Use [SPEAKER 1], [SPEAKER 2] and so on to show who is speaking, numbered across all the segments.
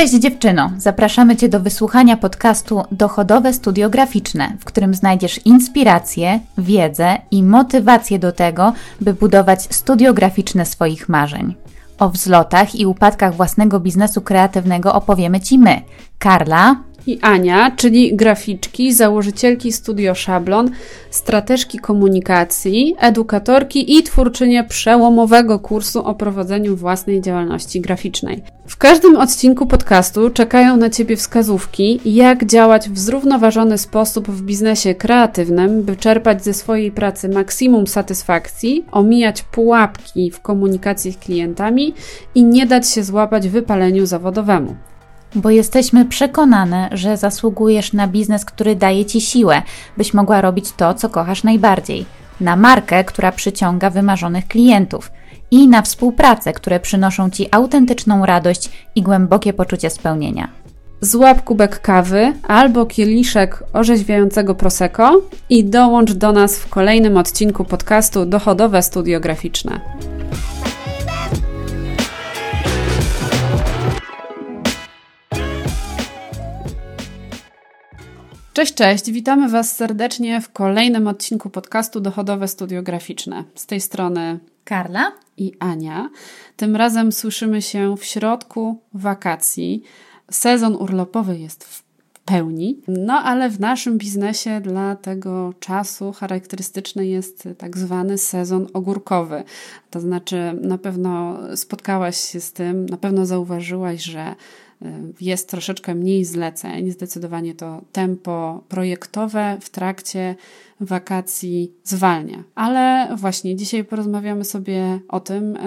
[SPEAKER 1] Cześć dziewczyno! Zapraszamy Cię do wysłuchania podcastu Dochodowe Studio Graficzne, w którym znajdziesz inspirację, wiedzę i motywację do tego, by budować studio graficzne swoich marzeń. O wzlotach i upadkach własnego biznesu kreatywnego opowiemy Ci my, Karla
[SPEAKER 2] i Ania, czyli graficzki, założycielki Studio Szablon, strateżki komunikacji, edukatorki i twórczynie przełomowego kursu o prowadzeniu własnej działalności graficznej. W każdym odcinku podcastu czekają na Ciebie wskazówki, jak działać w zrównoważony sposób w biznesie kreatywnym, by czerpać ze swojej pracy maksimum satysfakcji, omijać pułapki w komunikacji z klientami i nie dać się złapać wypaleniu zawodowemu
[SPEAKER 1] bo jesteśmy przekonane, że zasługujesz na biznes, który daje ci siłę, byś mogła robić to, co kochasz najbardziej, na markę, która przyciąga wymarzonych klientów i na współpracę, które przynoszą ci autentyczną radość i głębokie poczucie spełnienia.
[SPEAKER 2] Złap kubek kawy albo kieliszek orzeźwiającego prosecco i dołącz do nas w kolejnym odcinku podcastu Dochodowe Studio Graficzne. Cześć, cześć. Witamy Was serdecznie w kolejnym odcinku podcastu Dochodowe Studio Graficzne. Z tej strony
[SPEAKER 1] Karla
[SPEAKER 2] i Ania. Tym razem słyszymy się w środku wakacji. Sezon urlopowy jest w pełni, no ale w naszym biznesie dla tego czasu charakterystyczny jest tak zwany sezon ogórkowy. To znaczy, na pewno spotkałaś się z tym, na pewno zauważyłaś, że jest troszeczkę mniej zleceń. Zdecydowanie to tempo projektowe w trakcie wakacji zwalnia. Ale właśnie dzisiaj porozmawiamy sobie o tym,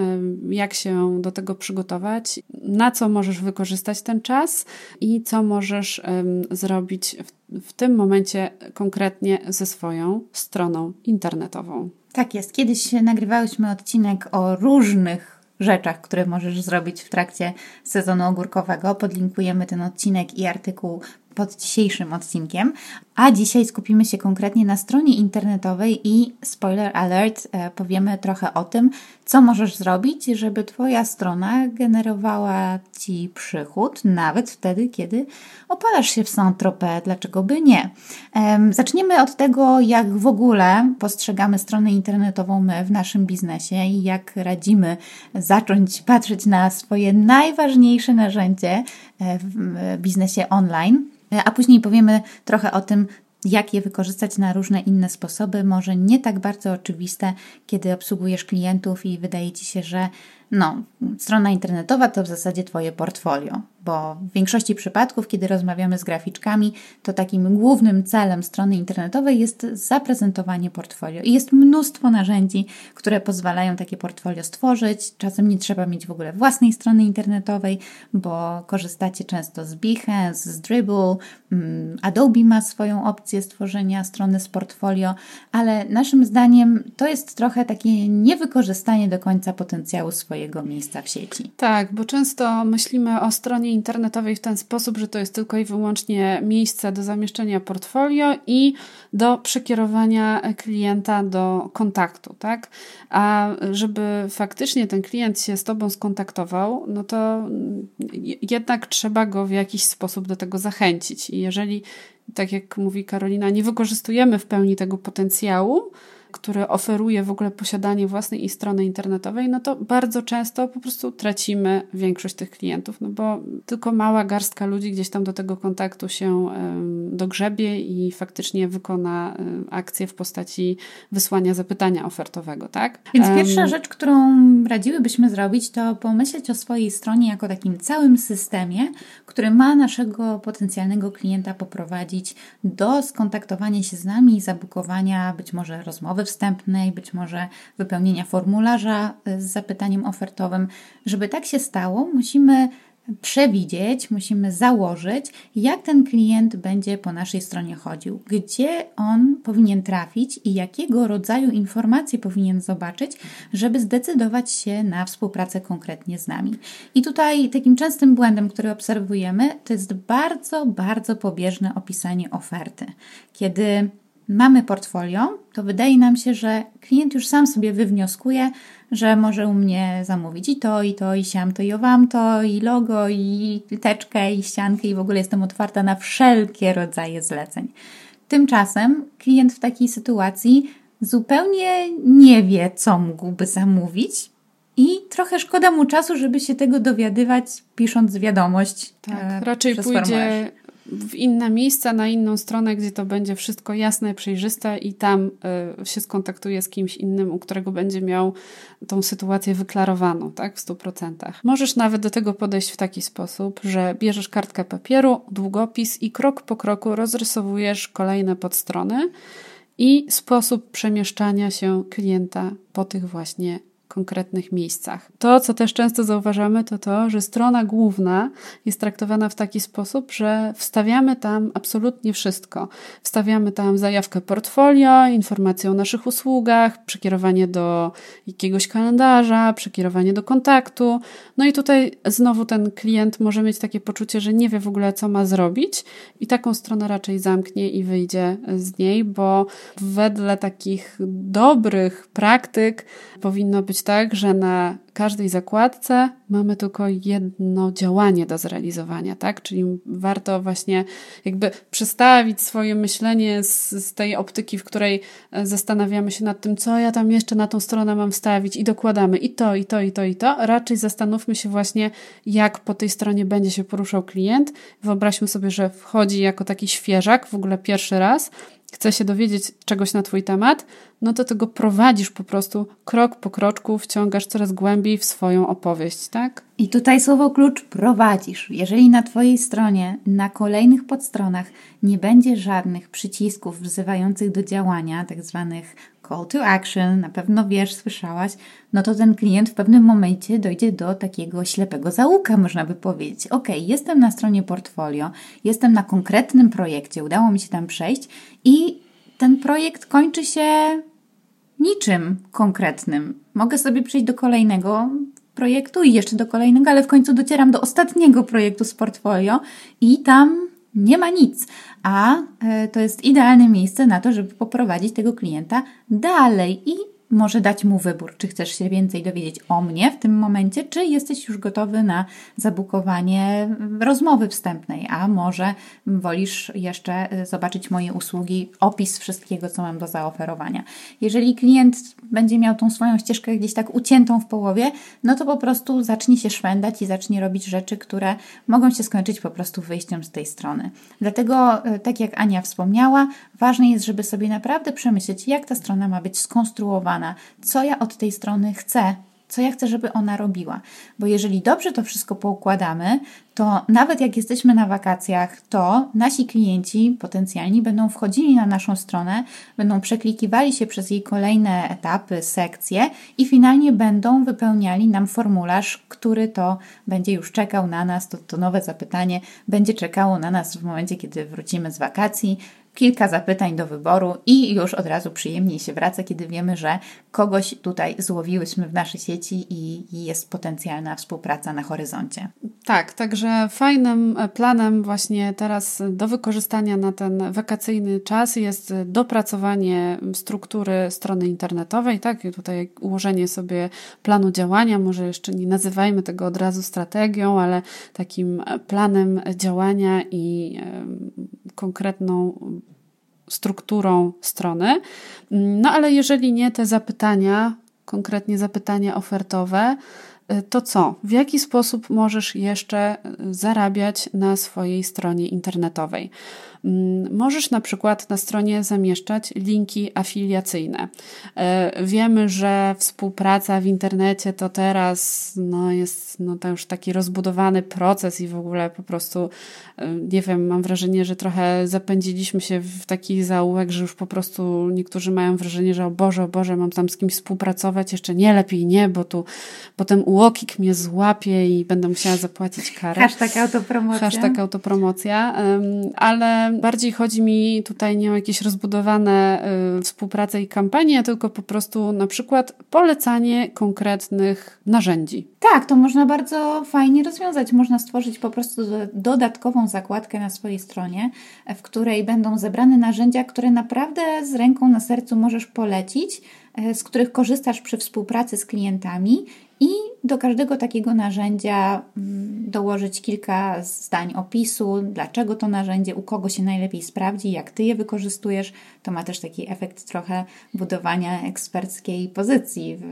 [SPEAKER 2] jak się do tego przygotować, na co możesz wykorzystać ten czas i co możesz zrobić w, tym momencie konkretnie ze swoją stroną internetową.
[SPEAKER 1] Tak jest. Kiedyś nagrywałyśmy odcinek o różnych rzeczach, które możesz zrobić w trakcie sezonu ogórkowego. Podlinkujemy ten odcinek i artykuł pod dzisiejszym odcinkiem. A dzisiaj skupimy się konkretnie na stronie internetowej i spoiler alert, e, powiemy trochę o tym, co możesz zrobić, żeby Twoja strona generowała Ci przychód, nawet wtedy, kiedy opalasz się w Saint-Tropez. Dlaczego by nie? Zaczniemy od tego, jak w ogóle postrzegamy stronę internetową my w naszym biznesie i jak radzimy zacząć patrzeć na swoje najważniejsze narzędzie e, w biznesie online. E, a później powiemy trochę o tym, jak je wykorzystać na różne inne sposoby, może nie tak bardzo oczywiste, kiedy obsługujesz klientów i wydaje ci się, że no, strona internetowa to w zasadzie Twoje portfolio, bo w większości przypadków, kiedy rozmawiamy z graficzkami, to takim głównym celem strony internetowej jest zaprezentowanie portfolio. I jest mnóstwo narzędzi, które pozwalają takie portfolio stworzyć. Czasem nie trzeba mieć w ogóle własnej strony internetowej, bo korzystacie często z Behance, z Dribble, mm, Adobe ma swoją opcję stworzenia strony z portfolio, ale naszym zdaniem to jest trochę takie niewykorzystanie do końca potencjału swojego swojego miejsca w sieci.
[SPEAKER 2] Tak, bo często myślimy o stronie internetowej w ten sposób, że to jest tylko i wyłącznie miejsce do zamieszczenia portfolio i do przekierowania klienta do kontaktu, tak? A żeby faktycznie ten klient się z Tobą skontaktował, no to jednak trzeba go w jakiś sposób do tego zachęcić. I jeżeli, tak jak mówi Karolina, nie wykorzystujemy w pełni tego potencjału, które oferuje w ogóle posiadanie własnej strony internetowej, no to bardzo często po prostu tracimy większość tych klientów, no bo tylko mała garstka ludzi gdzieś tam do tego kontaktu się dogrzebie i faktycznie wykona akcję w postaci wysłania zapytania ofertowego, tak?
[SPEAKER 1] Więc pierwsza rzecz, którą radziłybyśmy zrobić, to pomyśleć o swojej stronie jako takim całym systemie, który ma naszego potencjalnego klienta poprowadzić do skontaktowania się z nami i zabukowania być może rozmowy wstępnej, być może wypełnienia formularza y, z zapytaniem ofertowym. Żeby tak się stało, musimy przewidzieć, musimy założyć, jak ten klient będzie po naszej stronie chodził, gdzie on powinien trafić i jakiego rodzaju informacje powinien zobaczyć, żeby zdecydować się na współpracę konkretnie z nami. I tutaj takim częstym błędem, który obserwujemy, to jest bardzo, bardzo pobieżne opisanie oferty. Kiedy mamy portfolio, to wydaje nam się, że klient już sam sobie wywnioskuje, że może u mnie zamówić i to, i to, i siam to, i owam to, i logo, i teczkę, i ściankę, i w ogóle jestem otwarta na wszelkie rodzaje zleceń. Tymczasem klient w takiej sytuacji zupełnie nie wie, co mógłby zamówić, i trochę szkoda mu czasu, żeby się tego dowiadywać, pisząc wiadomość.
[SPEAKER 2] Tak, e, raczej pójdzie formularz w inne miejsca, na inną stronę, gdzie to będzie wszystko jasne, przejrzyste i tam y, się skontaktuje z kimś innym, u którego będzie miał tą sytuację wyklarowaną, tak, w 100%. Możesz nawet do tego podejść w taki sposób, że bierzesz kartkę papieru, długopis i krok po kroku rozrysowujesz kolejne podstrony i sposób przemieszczania się klienta po tych właśnie konkretnych miejscach. To, co też często zauważamy, to to, że strona główna jest traktowana w taki sposób, że wstawiamy tam absolutnie wszystko. Wstawiamy tam zajawkę portfolio, informacje o naszych usługach, przekierowanie do jakiegoś kalendarza, przekierowanie do kontaktu. No i tutaj znowu ten klient może mieć takie poczucie, że nie wie w ogóle, co ma zrobić i taką stronę raczej zamknie i wyjdzie z niej, bo wedle takich dobrych praktyk powinno być tak, że na każdej zakładce mamy tylko jedno działanie do zrealizowania, tak? Czyli warto właśnie jakby przestawić swoje myślenie z, z, tej optyki, w której e, zastanawiamy się nad tym, co ja tam jeszcze na tą stronę mam wstawić i dokładamy i to, i to, i to, i to. Raczej zastanówmy się właśnie, jak po tej stronie będzie się poruszał klient. Wyobraźmy sobie, że wchodzi jako taki świeżak, w ogóle pierwszy raz, chce się dowiedzieć czegoś na Twój temat, no to tego prowadzisz po prostu krok po kroczku, wciągasz coraz głębiej w swoją opowieść, tak?
[SPEAKER 1] I tutaj słowo klucz prowadzisz. Jeżeli na Twojej stronie, na kolejnych podstronach nie będzie żadnych przycisków wzywających do działania, tak zwanych call to action, na pewno wiesz, słyszałaś, no to ten klient w pewnym momencie dojdzie do takiego ślepego załuka, można by powiedzieć. Ok, jestem na stronie portfolio, jestem na konkretnym projekcie, udało mi się tam przejść i ten projekt kończy się niczym konkretnym. Mogę sobie przejść do kolejnego projektu i jeszcze do kolejnego, ale w końcu docieram do ostatniego projektu z portfolio i tam nie ma nic. A e, to jest idealne miejsce na to, żeby poprowadzić tego klienta dalej i może dać mu wybór, czy chcesz się więcej dowiedzieć o mnie w tym momencie, czy jesteś już gotowy na zabukowanie rozmowy wstępnej, a może wolisz jeszcze y, zobaczyć moje usługi, opis wszystkiego, co mam do zaoferowania. Jeżeli klient będzie miał tą swoją ścieżkę gdzieś tak uciętą w połowie, no to po prostu zacznie się szwendać i zacznie robić rzeczy, które mogą się skończyć po prostu wyjściem z tej strony. Dlatego, y, tak jak Ania wspomniała, ważne jest, żeby sobie naprawdę przemyśleć, jak ta strona ma być skonstruowana, co ja od tej strony chcę, co ja chcę, żeby ona robiła. Bo jeżeli dobrze to wszystko poukładamy, to nawet jak jesteśmy na wakacjach, to nasi klienci potencjalni będą wchodzili na naszą stronę, będą przeklikiwali się przez jej kolejne etapy, sekcje i finalnie będą wypełniali nam formularz, który to będzie już czekał na nas, to, to nowe zapytanie będzie czekało na nas w momencie, kiedy wrócimy z wakacji kilka zapytań do wyboru i już od razu przyjemniej się wraca, kiedy wiemy, że kogoś tutaj złowiłyśmy w naszej sieci i jest potencjalna współpraca na horyzoncie.
[SPEAKER 2] Tak, także fajnym planem właśnie teraz do wykorzystania na ten wakacyjny czas jest dopracowanie struktury strony internetowej, tak, i tutaj ułożenie sobie planu działania, może jeszcze nie nazywajmy tego od razu strategią, ale takim planem działania i konkretną strukturą strony. No ale jeżeli nie te zapytania, konkretnie zapytania ofertowe, y, to co? W jaki sposób możesz jeszcze zarabiać na swojej stronie internetowej? Mm, możesz na przykład na stronie zamieszczać linki afiliacyjne. E, wiemy, że współpraca w internecie to teraz no, jest no, to już taki rozbudowany proces i w ogóle po prostu, e, nie wiem, mam wrażenie, że trochę zapędziliśmy się w taki zaułek, że już po prostu niektórzy mają wrażenie, że o Boże, o Boże, mam tam z kimś współpracować, jeszcze nie, lepiej nie, bo tu potem UOKiK mnie złapie i będę musiała zapłacić karę.
[SPEAKER 1] Hashtag autopromocja.
[SPEAKER 2] Hashtag autopromocja, ale bardziej chodzi mi tutaj nie o jakieś rozbudowane y, współpracę i kampanie, tylko po prostu na przykład polecanie konkretnych narzędzi.
[SPEAKER 1] Tak, to można bardzo fajnie rozwiązać. Można stworzyć po prostu dodatkową zakładkę na swojej stronie, w której będą zebrane narzędzia, które naprawdę z ręką na sercu możesz polecić, e, z których korzystasz przy współpracy z klientami i do każdego takiego narzędzia mm, dołożyć kilka zdań opisu, dlaczego to narzędzie, u kogo się najlepiej sprawdzi, jak ty je wykorzystujesz. To ma też taki efekt trochę budowania eksperckiej pozycji w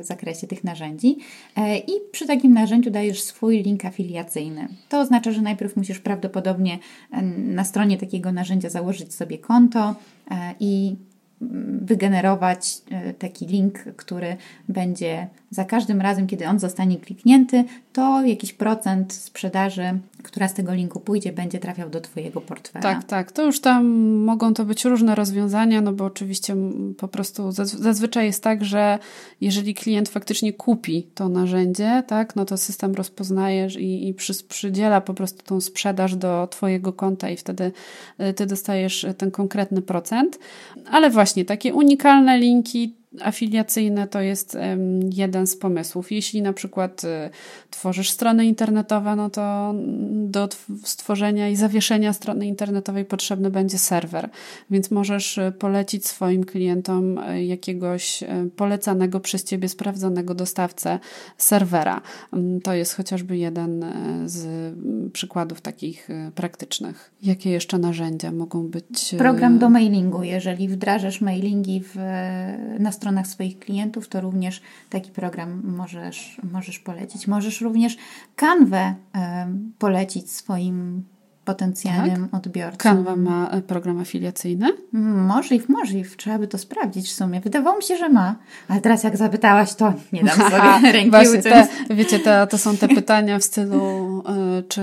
[SPEAKER 1] zakresie tych narzędzi. E, I przy takim narzędziu dajesz swój link afiliacyjny. To oznacza, że najpierw musisz prawdopodobnie e, na stronie takiego narzędzia założyć sobie konto e, i wygenerować e, taki link, który będzie za każdym razem, kiedy on zostanie kliknięty, to jakiś procent sprzedaży, która z tego linku pójdzie, będzie trafiał do Twojego portfela.
[SPEAKER 2] Tak, tak. To już tam mogą to być różne rozwiązania, no bo oczywiście po prostu zazwyczaj jest tak, że jeżeli klient faktycznie kupi to narzędzie, tak, no to system rozpoznaje i, i przy, przydziela po prostu tą sprzedaż do Twojego konta i wtedy e, Ty dostajesz ten konkretny procent. Ale właśnie takie unikalne linki, afiliacyjne to jest jeden z pomysłów. Jeśli na przykład y, tworzysz strony internetowe, no to do stworzenia i zawieszenia strony internetowej potrzebny będzie serwer, więc możesz y, polecić swoim klientom y, jakiegoś polecanego przez ciebie sprawdzonego dostawcę serwera. Mm, to jest chociażby jeden z przykładów takich praktycznych. Jakie jeszcze narzędzia mogą być?
[SPEAKER 1] Program do mailingu. Jeżeli wdrażasz mailingi w, na stronach swoich klientów, to również taki program możesz, możesz polecić. Możesz również kanwę polecić swoim potencjalnym tak? odbiorcom.
[SPEAKER 2] Canva ma e, program afiliacyjny?
[SPEAKER 1] Możliw, możliw. Trzeba by to sprawdzić w sumie. Wydawało mi się, że ma. Ale teraz jak zapytałaś, to nie dam sobie ręki Właśnie
[SPEAKER 2] te, Wiecie, te, to są te pytania w stylu y, czy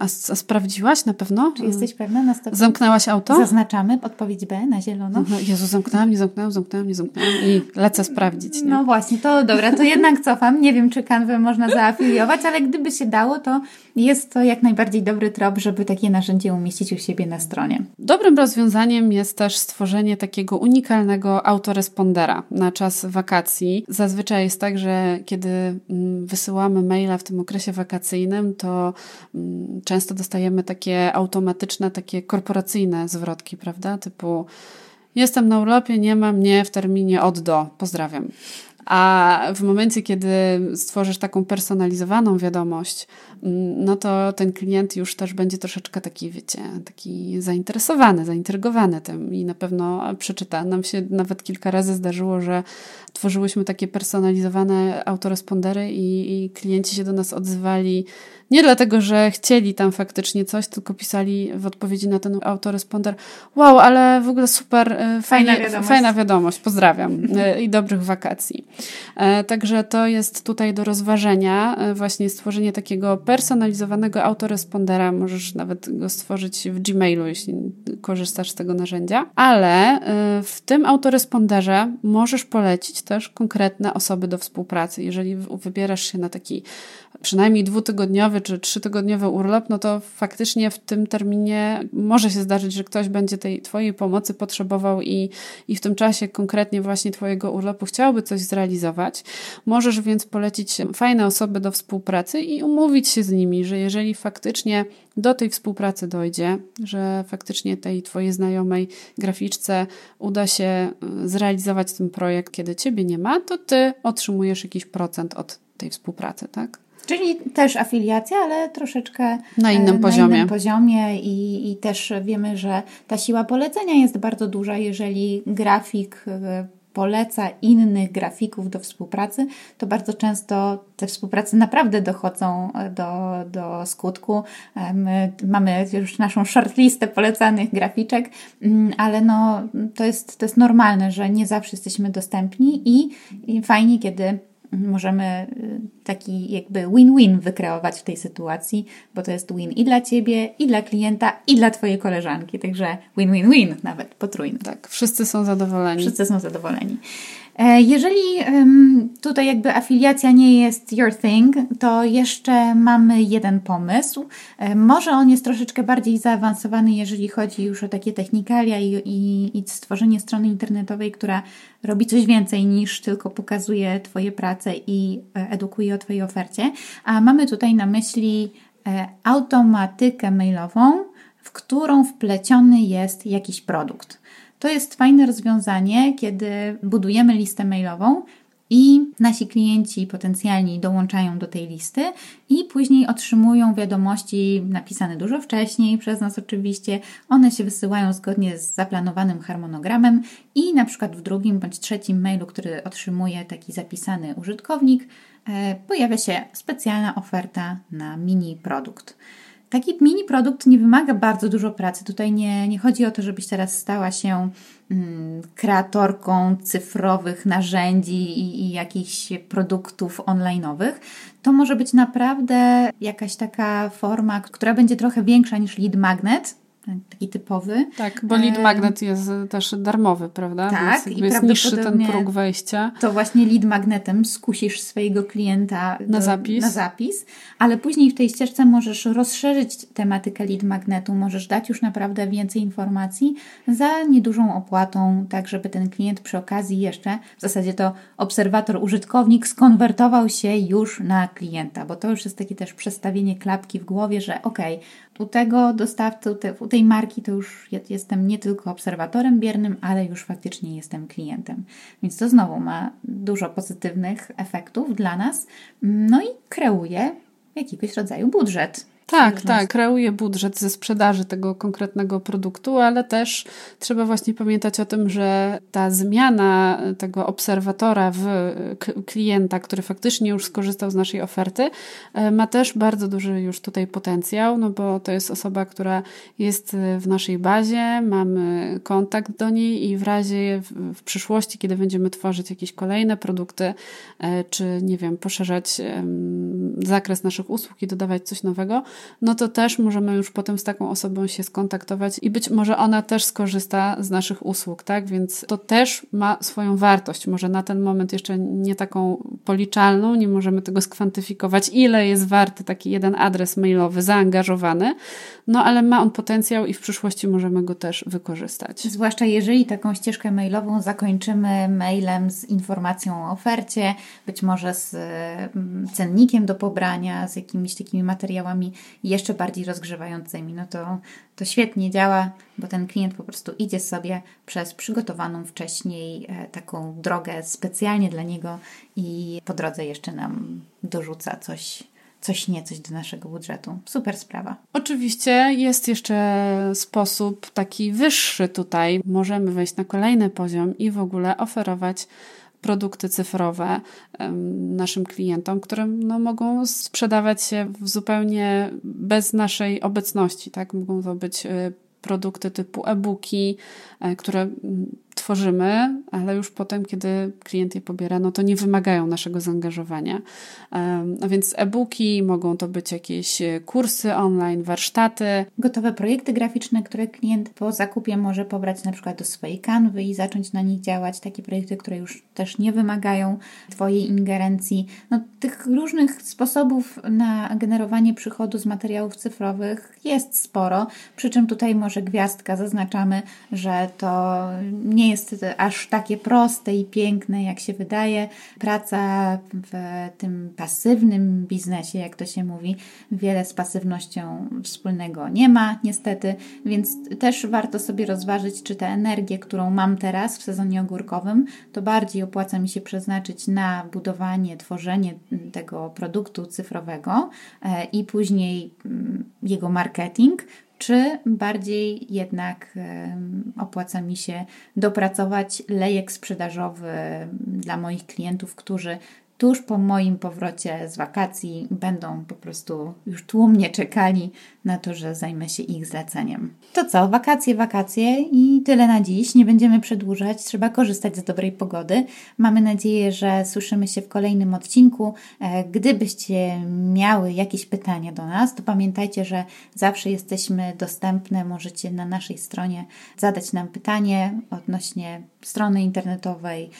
[SPEAKER 2] a, a, sprawdziłaś na pewno?
[SPEAKER 1] Czy jesteś pewna na
[SPEAKER 2] stopniu? Zamknęłaś auto?
[SPEAKER 1] Zaznaczamy odpowiedź B na zielono.
[SPEAKER 2] No, Jezu, zamknęłam, nie zamknęłam, zamknęłam, nie zamknęłam i lecę sprawdzić. Nie?
[SPEAKER 1] No właśnie, to dobra, to jednak cofam. Nie wiem, czy kanwę można zaafiliować, ale gdyby się dało, to jest to jak najbardziej dobry trop, żeby takie narzędzie umieścić u siebie na stronie.
[SPEAKER 2] Dobrym rozwiązaniem jest też stworzenie takiego unikalnego autorespondera na czas wakacji. Zazwyczaj jest tak, że kiedy mm, wysyłamy maila w tym okresie wakacyjnym, to mm, często dostajemy takie automatyczne, takie korporacyjne zwrotki, prawda? Typu jestem na urlopie, nie ma mnie w terminie od do, pozdrawiam. A w momencie, kiedy stworzysz taką personalizowaną wiadomość, mm, no to ten klient już też będzie troszeczkę taki, wiecie, taki zainteresowany, zaintrygowany tym i na pewno przeczyta. Nam się nawet kilka razy zdarzyło, że tworzyłyśmy takie personalizowane autorespondery i, i klienci się do nas odzywali nie dlatego, że chcieli tam faktycznie coś, tylko pisali w odpowiedzi na ten autoresponder wow, ale w ogóle super, e, fajnie, fajna, wiadomość. fajna wiadomość, pozdrawiam e, i dobrych wakacji. E, także to jest tutaj do rozważenia właśnie stworzenie takiego personalizowanego autorespondera. Możesz nawet go stworzyć w Gmailu, jeśli korzystasz z tego narzędzia. Ale w tym autoresponderze możesz polecić też konkretne osoby do współpracy. Jeżeli wybierasz się na taki przynajmniej dwutygodniowy czy trzytygodniowy urlop, no to faktycznie w tym terminie może się zdarzyć, że ktoś będzie tej Twojej pomocy potrzebował i, i w tym czasie konkretnie właśnie Twojego urlopu chciałby coś zrealizować. Możesz więc polecić fajne osoby do współpracy i umówić się z nimi, że jeżeli faktycznie do tej współpracy dojdzie, że faktycznie tej Twojej znajomej graficzce uda się y, zrealizować ten projekt, kiedy Ciebie nie ma, to Ty otrzymujesz jakiś procent od tej współpracy, tak?
[SPEAKER 1] Czyli też afiliacja, ale troszeczkę
[SPEAKER 2] na innym na poziomie.
[SPEAKER 1] Innym poziomie i, i też wiemy, że ta siła polecenia jest bardzo duża, jeżeli grafik e, poleca innych grafików do współpracy, to bardzo często te współprace naprawdę dochodzą e, do, do skutku. E, my mamy już naszą shortlistę polecanych graficzek, mm, ale no, to, jest, to jest normalne, że nie zawsze jesteśmy dostępni i, i fajnie, kiedy możemy taki jakby win-win wykreować w tej sytuacji, bo to jest win i dla Ciebie, i dla klienta, i dla Twojej koleżanki. Także win-win-win nawet potrójny.
[SPEAKER 2] Tak, wszyscy są zadowoleni.
[SPEAKER 1] Wszyscy są zadowoleni. E, jeżeli tutaj jakby afiliacja nie jest your thing, to jeszcze mamy jeden pomysł. E, może on jest troszeczkę bardziej zaawansowany, jeżeli chodzi już o takie technikalia i, i, i stworzenie strony internetowej, która robi coś więcej niż tylko pokazuje Twoje prace i e, o Twojej ofercie. A mamy tutaj na myśli automatykę mailową, w którą wpleciony jest jakiś produkt. To jest fajne rozwiązanie, kiedy budujemy listę mailową i nasi klienci potencjalni dołączają do tej listy i później otrzymują wiadomości napisane dużo wcześniej przez nas oczywiście. One się wysyłają zgodnie z zaplanowanym harmonogramem i na przykład w drugim bądź trzecim mailu, który otrzymuje taki zapisany użytkownik, e, pojawia się specjalna oferta na mini produkt. Taki mini produkt nie wymaga bardzo dużo pracy. Tutaj nie, nie chodzi o to, żebyś teraz stała się mm, kreatorką cyfrowych narzędzi i, i jakichś produktów online'owych. To może być naprawdę jakaś taka forma, która będzie trochę większa niż lead magnet, taki typowy.
[SPEAKER 2] Tak, bo lead magnet jest też darmowy, prawda? Tak, Więc i jest niższy ten próg wejścia.
[SPEAKER 1] To właśnie lead magnetem skusisz swojego klienta
[SPEAKER 2] na, do, zapis.
[SPEAKER 1] na zapis, ale później w tej ścieżce możesz rozszerzyć tematykę lead magnetu, możesz dać już naprawdę więcej informacji za niedużą opłatą, tak żeby ten klient przy okazji jeszcze, w zasadzie to obserwator, użytkownik skonwertował się już na klienta, bo to już jest takie też przestawienie klapki w głowie, że ok, u tego dostawcy, u tej marki to już jestem nie tylko obserwatorem biernym, ale już faktycznie jestem klientem. Więc to znowu ma dużo pozytywnych efektów dla nas. No i kreuje jakiegoś rodzaju budżet
[SPEAKER 2] tak, tak, kreuje budżet ze sprzedaży tego konkretnego produktu, ale też trzeba właśnie pamiętać o tym, że ta zmiana tego obserwatora w klienta, który faktycznie już skorzystał z naszej oferty, e, ma też bardzo duży już tutaj potencjał, no bo to jest osoba, która jest w naszej bazie, mamy kontakt do niej i w razie w, w przyszłości, kiedy będziemy tworzyć jakieś kolejne produkty, e, czy nie wiem, poszerzać zakres naszych usług i dodawać coś nowego, no to też możemy już potem z taką osobą się skontaktować i być może ona też skorzysta z naszych usług, tak? Więc to też ma swoją wartość. Może na ten moment jeszcze nie taką policzalną, nie możemy tego skwantyfikować, ile jest warty taki jeden adres mailowy zaangażowany, no ale ma on potencjał i w przyszłości możemy go też wykorzystać.
[SPEAKER 1] Zwłaszcza jeżeli taką ścieżkę mailową zakończymy mailem z informacją o ofercie, być może z mm, cennikiem do pobrania, z jakimiś takimi materiałami jeszcze bardziej rozgrzewającymi, no to, to świetnie działa, bo ten klient po prostu idzie sobie przez przygotowaną wcześniej e, taką drogę specjalnie dla niego i po drodze jeszcze nam dorzuca coś coś nie, coś do naszego budżetu. Super sprawa.
[SPEAKER 2] Oczywiście jest jeszcze sposób taki wyższy tutaj. Możemy wejść na kolejny poziom i w ogóle oferować produkty cyfrowe naszym klientom, które no, mogą sprzedawać się zupełnie bez naszej obecności. Tak? Mogą to być y, produkty typu e-booki, e, które tworzymy, ale już potem, kiedy klient je pobiera, no to nie wymagają naszego zaangażowania. A więc e-booki, mogą to być jakieś kursy online, warsztaty.
[SPEAKER 1] Gotowe projekty graficzne, które klient po zakupie może pobrać na przykład do swojej kanwy i zacząć na nich działać. Takie projekty, które już też nie wymagają Twojej ingerencji. No, tych różnych sposobów na generowanie przychodu z materiałów cyfrowych jest sporo, przy czym tutaj może gwiazdka zaznaczamy, że to nie jest aż takie proste i piękne, jak się wydaje. Praca w tym pasywnym biznesie, jak to się mówi, wiele z pasywnością wspólnego nie ma, niestety, więc też warto sobie rozważyć, czy tę energię, którą mam teraz w sezonie ogórkowym, to bardziej opłaca mi się przeznaczyć na budowanie, tworzenie tego produktu cyfrowego e, i później mm, jego marketing, czy bardziej jednak opłaca mi się dopracować lejek sprzedażowy dla moich klientów, którzy tuż po moim powrocie z wakacji będą po prostu już tłumnie czekali na to, że zajmę się ich zleceniem. To co, wakacje, wakacje i tyle na dziś. Nie będziemy przedłużać, trzeba korzystać z dobrej pogody. Mamy nadzieję, że słyszymy się w kolejnym odcinku. E, gdybyście miały jakieś pytania do nas, to pamiętajcie, że zawsze jesteśmy dostępne. Możecie na naszej stronie zadać nam pytanie odnośnie strony internetowej,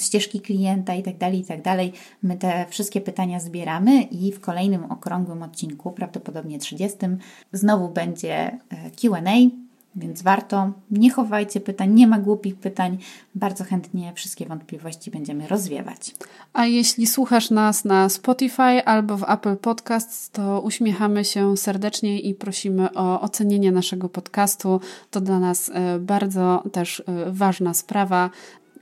[SPEAKER 1] ścieżki klienta itd., tak itd. Tak My te wszystkie pytania zbieramy i w kolejnym okrągłym odcinku, prawdopodobnie 30, znowu będzie e, QA, więc warto. Nie chowajcie pytań, nie ma głupich pytań. Bardzo chętnie wszystkie wątpliwości będziemy rozwiewać.
[SPEAKER 2] A jeśli słuchasz nas na Spotify albo w Apple Podcasts, to uśmiechamy się serdecznie i prosimy o ocenienie naszego podcastu. To dla nas e, bardzo też e, ważna sprawa.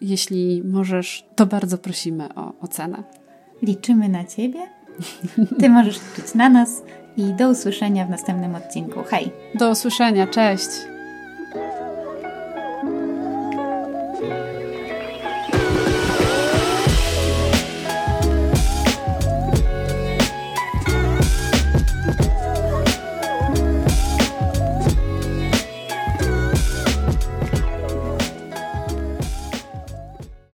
[SPEAKER 2] Jeśli możesz, to bardzo prosimy o ocenę.
[SPEAKER 1] Liczymy na Ciebie. Ty możesz liczyć na nas i do usłyszenia w następnym odcinku. Hej!
[SPEAKER 2] Do usłyszenia, cześć!